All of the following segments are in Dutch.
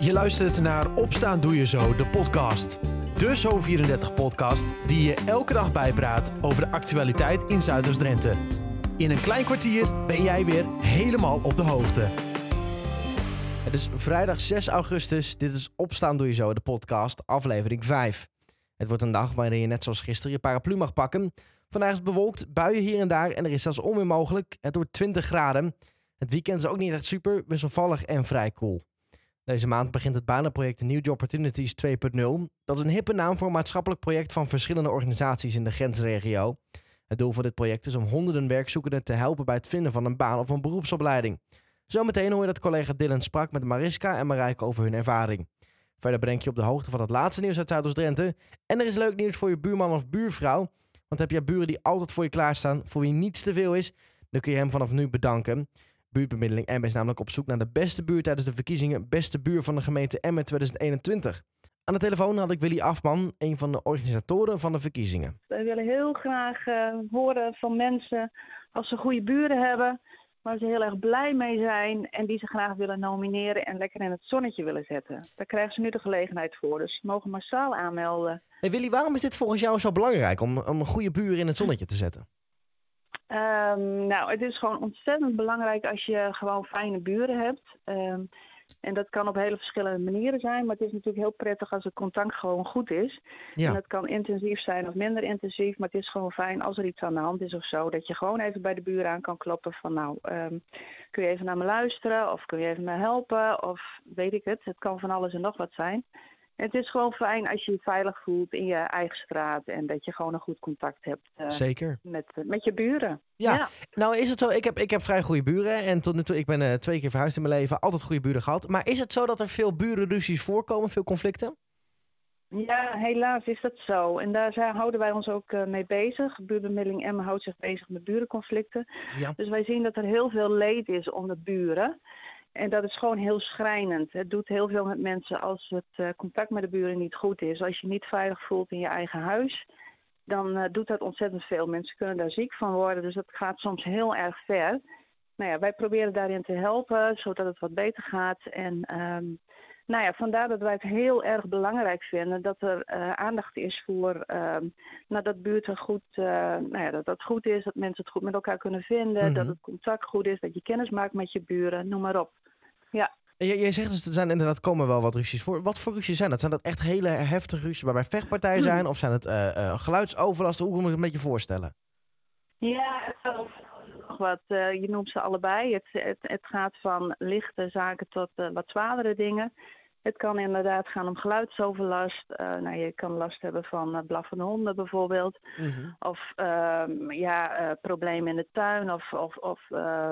Je luistert naar Opstaan Doe Je Zo, de podcast. De Zo34-podcast die je elke dag bijpraat over de actualiteit in Zuiders-Drenthe. In een klein kwartier ben jij weer helemaal op de hoogte. Het is vrijdag 6 augustus. Dit is Opstaan Doe Je Zo, de podcast, aflevering 5. Het wordt een dag waarin je net zoals gisteren je paraplu mag pakken. Vandaag is bewolkt, buien hier en daar en er is zelfs onweer mogelijk. Het wordt 20 graden. Het weekend is ook niet echt super, wisselvallig en vrij cool. Deze maand begint het banenproject New Opportunities 2.0. Dat is een hippe naam voor een maatschappelijk project van verschillende organisaties in de grensregio. Het doel van dit project is om honderden werkzoekenden te helpen bij het vinden van een baan of een beroepsopleiding. Zometeen hoor je dat collega Dylan sprak met Mariska en Marijke over hun ervaring. Verder breng je op de hoogte van het laatste nieuws uit Zuidoost-Drenthe. En er is leuk nieuws voor je buurman of buurvrouw. Want heb je buren die altijd voor je klaarstaan, voor wie niets te veel is, dan kun je hem vanaf nu bedanken. Buurtbemiddeling Emmen is namelijk op zoek naar de beste buur tijdens de verkiezingen Beste Buur van de gemeente Emmen 2021. Aan de telefoon had ik Willy Afman, een van de organisatoren van de verkiezingen. Wij willen heel graag uh, horen van mensen als ze goede buren hebben, waar ze heel erg blij mee zijn en die ze graag willen nomineren en lekker in het zonnetje willen zetten. Daar krijgen ze nu de gelegenheid voor, dus ze mogen massaal aanmelden. Hey Willy, waarom is dit volgens jou zo belangrijk om, om een goede buur in het zonnetje te zetten? Um, nou, het is gewoon ontzettend belangrijk als je gewoon fijne buren hebt. Um, en dat kan op hele verschillende manieren zijn, maar het is natuurlijk heel prettig als het contact gewoon goed is. Ja. En het kan intensief zijn of minder intensief, maar het is gewoon fijn als er iets aan de hand is of zo, dat je gewoon even bij de buren aan kan kloppen van nou, um, kun je even naar me luisteren of kun je even me helpen of weet ik het. Het kan van alles en nog wat zijn. Het is gewoon fijn als je je veilig voelt in je eigen straat en dat je gewoon een goed contact hebt uh, Zeker. Met, met je buren. Ja. ja. nou is het zo, ik heb, ik heb vrij goede buren en tot nu toe, ik ben uh, twee keer verhuisd in mijn leven, altijd goede buren gehad. Maar is het zo dat er veel burenruzies voorkomen, veel conflicten? Ja, helaas is dat zo. En daar zijn, houden wij ons ook uh, mee bezig. Buurbemiddeling Emma houdt zich bezig met burenconflicten. Ja. Dus wij zien dat er heel veel leed is onder buren. En dat is gewoon heel schrijnend. Het doet heel veel met mensen als het uh, contact met de buren niet goed is. Als je niet veilig voelt in je eigen huis, dan uh, doet dat ontzettend veel. Mensen kunnen daar ziek van worden, dus dat gaat soms heel erg ver. Nou ja, wij proberen daarin te helpen, zodat het wat beter gaat. En um, nou ja, vandaar dat wij het heel erg belangrijk vinden dat er uh, aandacht is voor uh, nou, dat buurten goed, uh, nou ja, dat dat goed is, dat mensen het goed met elkaar kunnen vinden, mm -hmm. dat het contact goed is, dat je kennis maakt met je buren, noem maar op. Ja. Je, zegt dus, er zijn inderdaad komen wel wat ruzies voor. Wat voor ruzies zijn dat? Zijn dat echt hele heftige ruzies waarbij vechtpartijen zijn? Of zijn het uh, geluidsoverlast? Hoe moet ik me een beetje voorstellen? Ja, het wat. Uh, je noemt ze allebei. Het, het, het gaat van lichte zaken tot uh, wat zwaardere dingen. Het kan inderdaad gaan om geluidsoverlast. Uh, nou, je kan last hebben van uh, blaffende honden bijvoorbeeld. Mm -hmm. Of uh, ja, uh, problemen in de tuin of, of, of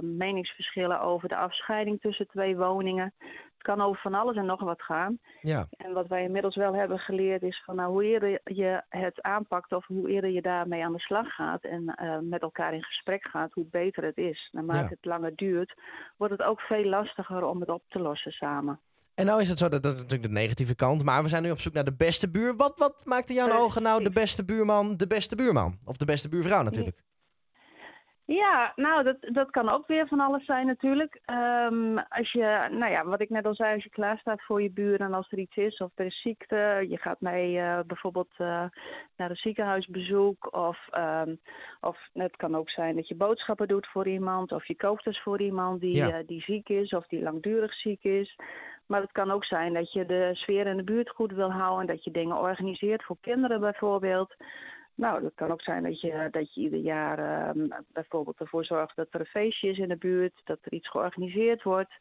meningsverschillen over de afscheiding tussen twee woningen. Het kan over van alles en nog wat gaan. Ja. En wat wij inmiddels wel hebben geleerd is van nou, hoe eerder je het aanpakt of hoe eerder je daarmee aan de slag gaat en met elkaar in gesprek gaat, hoe beter het is. Naarmate ja. het langer duurt, wordt het ook veel lastiger om het op te lossen samen. En nou is het zo, dat, dat is natuurlijk de negatieve kant, maar we zijn nu op zoek naar de beste buur. Wat, wat maakt in jouw ogen nou de beste buurman de beste buurman? Of de beste buurvrouw natuurlijk? Ja, nou, dat, dat kan ook weer van alles zijn natuurlijk. Um, als je, nou ja, wat ik net al zei, als je klaar staat voor je buren en als er iets is of er is ziekte, je gaat mee uh, bijvoorbeeld uh, naar een ziekenhuisbezoek of, um, of het kan ook zijn dat je boodschappen doet voor iemand of je koopt dus voor iemand die, ja. uh, die ziek is of die langdurig ziek is. Maar het kan ook zijn dat je de sfeer in de buurt goed wil houden, dat je dingen organiseert voor kinderen bijvoorbeeld. Nou, dat kan ook zijn dat je, dat je ieder jaar uh, bijvoorbeeld ervoor zorgt dat er een feestje is in de buurt, dat er iets georganiseerd wordt.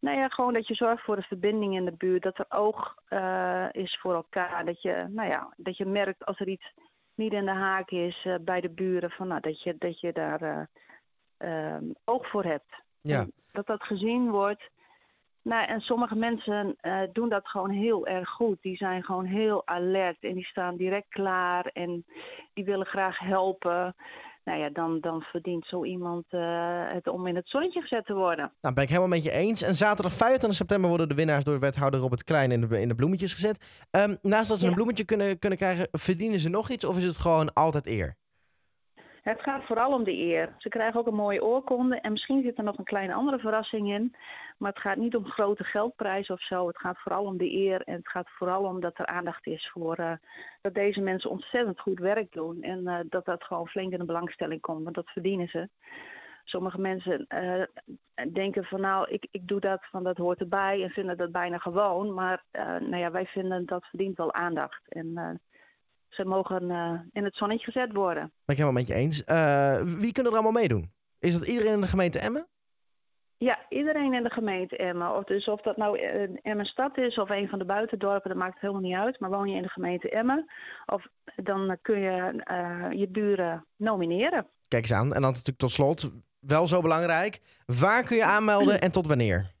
Nou ja, gewoon dat je zorgt voor een verbinding in de buurt, dat er oog uh, is voor elkaar. Dat je, nou ja, dat je merkt als er iets niet in de haak is uh, bij de buren, van, nou, dat, je, dat je daar oog voor hebt. Ja. En dat dat gezien wordt. Nou, en sommige mensen uh, doen dat gewoon heel erg goed. Die zijn gewoon heel alert en die staan direct klaar en die willen graag helpen. Nou ja, dan, dan verdient zo iemand uh, het om in het zonnetje gezet te worden. Nou, ben ik helemaal met je eens. En zaterdag 25 september worden de winnaars door wethouder Robert Klein in de, in de bloemetjes gezet. Um, naast dat ze ja. een bloemetje kunnen, kunnen krijgen, verdienen ze nog iets of is het gewoon altijd eer? Het gaat vooral om de eer. Ze krijgen ook een mooie oorkonde en misschien zit er nog een kleine andere verrassing in. Maar het gaat niet om grote geldprijzen of zo. Het gaat vooral om de eer en het gaat vooral om dat er aandacht is voor uh, dat deze mensen ontzettend goed werk doen. En uh, dat dat gewoon flink in de belangstelling komt, want dat verdienen ze. Sommige mensen uh, denken van nou, ik, ik doe dat, van dat hoort erbij en vinden dat bijna gewoon. Maar nou ja, wij vinden dat verdient wel aandacht. En ze mogen uh, in het zonnetje gezet worden. Ben ik helemaal met je eens. Uh, wie kunnen er allemaal meedoen? Is dat iedereen in de gemeente Emmen? Ja, iedereen in de gemeente Emmen. Of, dus of dat nou Emmen stad is of een van de buitendorpen, dat maakt het helemaal niet uit. Maar woon je in de gemeente Emmen, of, dan kun je uh, je buren nomineren. Kijk eens aan. En dan natuurlijk tot slot, wel zo belangrijk. Waar kun je aanmelden en tot wanneer?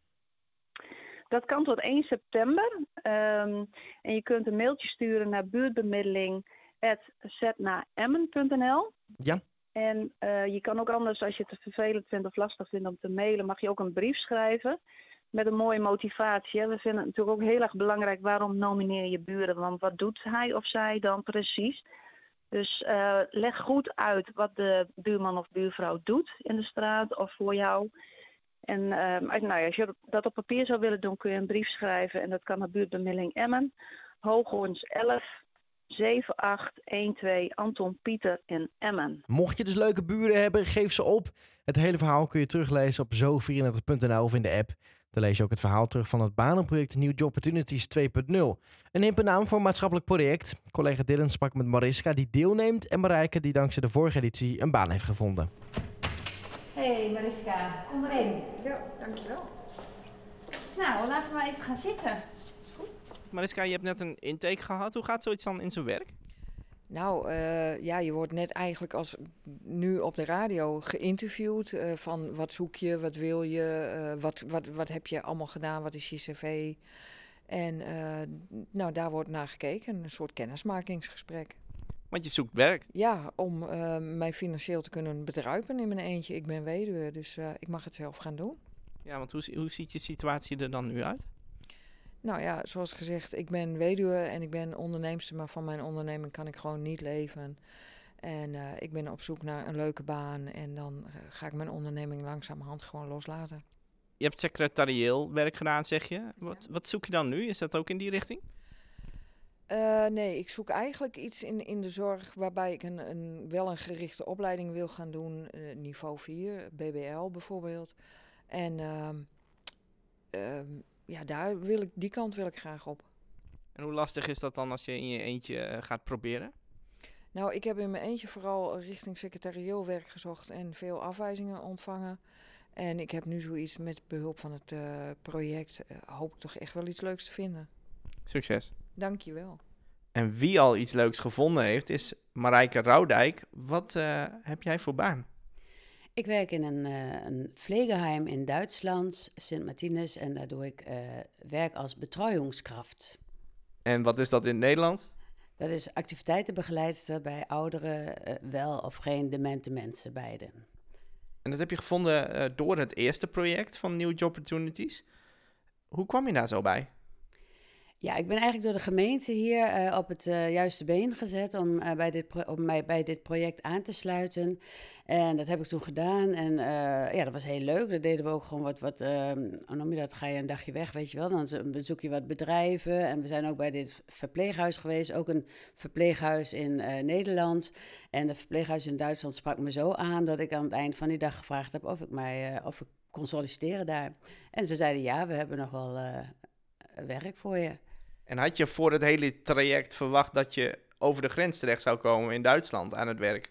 Dat kan tot 1 september. Um, en je kunt een mailtje sturen naar buurtbemiddeling.zetnaemmen.nl. Ja. En uh, je kan ook anders, als je het vervelend vindt of lastig vindt om te mailen, mag je ook een brief schrijven met een mooie motivatie. We vinden het natuurlijk ook heel erg belangrijk waarom nomineer je buren, want wat doet hij of zij dan precies? Dus uh, leg goed uit wat de buurman of buurvrouw doet in de straat of voor jou. En uh, nou ja, als je dat op papier zou willen doen, kun je een brief schrijven. En dat kan naar buurtbemiddeling Emmen. Hooghoorns 11 7812 Anton Pieter in Emmen. Mocht je dus leuke buren hebben, geef ze op. Het hele verhaal kun je teruglezen op zo34.nl of in de app. Daar lees je ook het verhaal terug van het banenproject New Job Opportunities 2.0. Een hippe voor een maatschappelijk project. Collega Dylan sprak met Mariska die deelneemt en Marijke die dankzij de vorige editie een baan heeft gevonden. Hey Mariska, kom erin. Ja, dankjewel. Nou, laten we maar even gaan zitten. Is goed. Mariska, je hebt net een intake gehad. Hoe gaat zoiets dan in zijn werk? Nou, uh, ja, je wordt net eigenlijk als nu op de radio geïnterviewd. Uh, van wat zoek je, wat wil je, uh, wat, wat, wat heb je allemaal gedaan, wat is je cv. En nou, daar wordt naar gekeken, een soort kennismakingsgesprek. Want je zoekt werk. Ja, om uh, mij financieel te kunnen bedruipen in mijn eentje. Ik ben weduwe, dus uh, ik mag het zelf gaan doen. Ja, want hoe, hoe ziet je situatie er dan nu uit? Nou ja, zoals gezegd, ik ben weduwe en ik ben onderneemster, maar van mijn onderneming kan ik gewoon niet leven. En uh, ik ben op zoek naar een leuke baan en dan ga ik mijn onderneming langzamerhand gewoon loslaten. Je hebt secretarieel werk gedaan, zeg je. Wat, wat zoek je dan nu? Is dat ook in die richting? Uh, nee, ik zoek eigenlijk iets in, in de zorg waarbij ik een, een, wel een gerichte opleiding wil gaan doen. Uh, niveau 4, BBL bijvoorbeeld. En uh, ja, daar wil ik, die kant wil ik graag op. En hoe lastig is dat dan als je in je eentje eh, gaat proberen? Nou, ik heb in mijn eentje vooral richting secretarieel werk gezocht en veel afwijzingen ontvangen. En ik heb nu zoiets met behulp van het project, hoop ik toch echt wel iets leuks te vinden. Succes. Dankjewel. En wie al iets leuks gevonden heeft, is Marijke Roudijk. Wat uh, heb jij voor baan? Ik werk in een, uh, een Pflegeheim in Duitsland, Sint Martinus, en daar doe ik uh, werk als betreuingskracht. En wat is dat in Nederland? Dat is activiteitenbegeleidster bij ouderen, wel of geen demente mensen, beide. En dat heb je gevonden door het eerste project van New Job Opportunities. Hoe kwam je daar zo bij? Ja, ik ben eigenlijk door de gemeente hier uh, op het uh, juiste been gezet om, uh, bij dit om mij bij dit project aan te sluiten. En dat heb ik toen gedaan. En ja, dat was heel leuk. Dat deden we ook gewoon wat, wat ehm, hoe noem je dat? Ga je een dagje weg, weet je wel. Dan bezoek je wat bedrijven. En we zijn ook bij dit verpleeghuis geweest. Ook een verpleeghuis in Nederland. En het verpleeghuis in Duitsland sprak me zo aan dat ik aan het eind van die dag gevraagd heb of ik, mij, of ik kon solliciteren daar. En ze zeiden ja, we hebben nog wel werk voor je. En had je voor het hele traject verwacht dat je over de grens terecht zou komen in Duitsland aan het werk?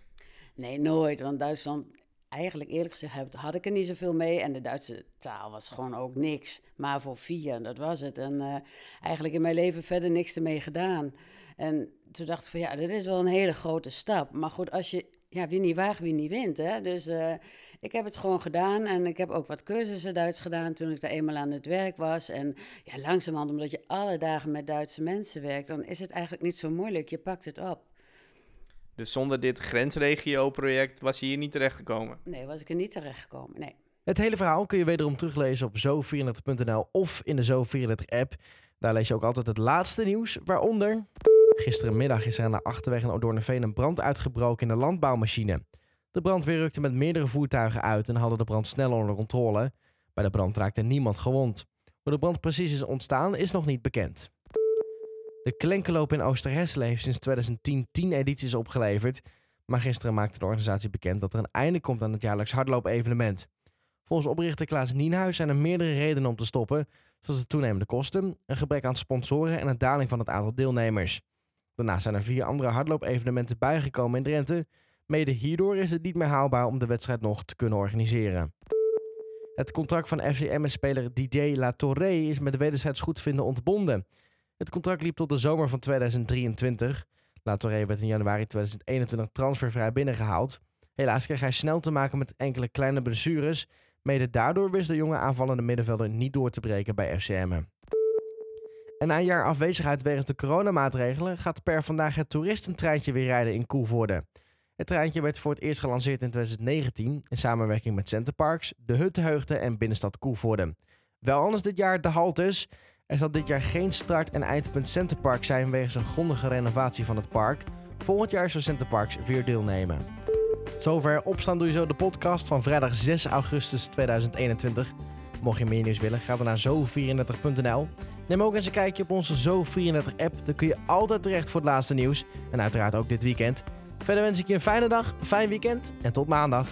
Nee, nooit. Want Duitsland, eigenlijk eerlijk gezegd, had ik er niet zoveel mee. En de Duitse taal was gewoon ook niks. Maar voor vier, dat was het. En uh, eigenlijk in mijn leven verder niks ermee gedaan. En toen dacht ik van ja, dit is wel een hele grote stap. Maar goed, als je ja, wie niet waagt, wie niet wint. Hè? Dus uh, ik heb het gewoon gedaan en ik heb ook wat cursussen Duits gedaan toen ik daar eenmaal aan het werk was. En ja, langzamerhand, omdat je alle dagen met Duitse mensen werkt, dan is het eigenlijk niet zo moeilijk. Je pakt het op. Dus zonder dit grensregio-project was je hier niet terechtgekomen? Nee, was ik er niet terechtgekomen, nee. Het hele verhaal kun je wederom teruglezen op zo34.nl of in de Zo34-app. Daar lees je ook altijd het laatste nieuws, waaronder... Gisterenmiddag is er aan de Achterweg in Oordoornveen een brand uitgebroken in de landbouwmachine. De brandweer rukte met meerdere voertuigen uit en hadden de brand snel onder controle. Bij de brand raakte niemand gewond. Hoe de brand precies is ontstaan is nog niet bekend. De Klenkenloop in Oosterhessel heeft sinds 2010 10 edities opgeleverd. Maar gisteren maakte de organisatie bekend dat er een einde komt aan het jaarlijks hardloop-evenement. Volgens oprichter Klaas Nienhuis zijn er meerdere redenen om te stoppen, zoals de toenemende kosten, een gebrek aan sponsoren en een daling van het aantal deelnemers. Daarnaast zijn er vier andere hardloop-evenementen bijgekomen in Drenthe. Mede hierdoor is het niet meer haalbaar om de wedstrijd nog te kunnen organiseren. Het contract van FCM-speler Didier Latorre is met wederzijds goedvinden ontbonden. Het contract liep tot de zomer van 2023. Latorre werd in januari 2021 transfervrij binnengehaald. Helaas kreeg hij snel te maken met enkele kleine blessures. Mede daardoor wist de jonge aanvallende middenvelder niet door te breken bij FCM. En na een jaar afwezigheid wegens de coronamaatregelen gaat per vandaag het toeristentreintje weer rijden in Koevoorde. Het treintje werd voor het eerst gelanceerd in 2019 in samenwerking met Centerparks, de Huttenheugde en Binnenstad Koevoorde. Wel anders dit jaar de haltes. Er zal dit jaar geen start- en eindpunt Centerpark zijn wegens een grondige renovatie van het park. Volgend jaar zal Centerparks weer deelnemen. Zover Opstaan Doe Je Zo, de podcast van vrijdag 6 augustus 2021. Mocht je meer nieuws willen, ga dan naar zo34.nl. Neem ook eens een kijkje op onze Zo34-app. Dan kun je altijd terecht voor het laatste nieuws. En uiteraard ook dit weekend. Verder wens ik je een fijne dag, fijn weekend en tot maandag.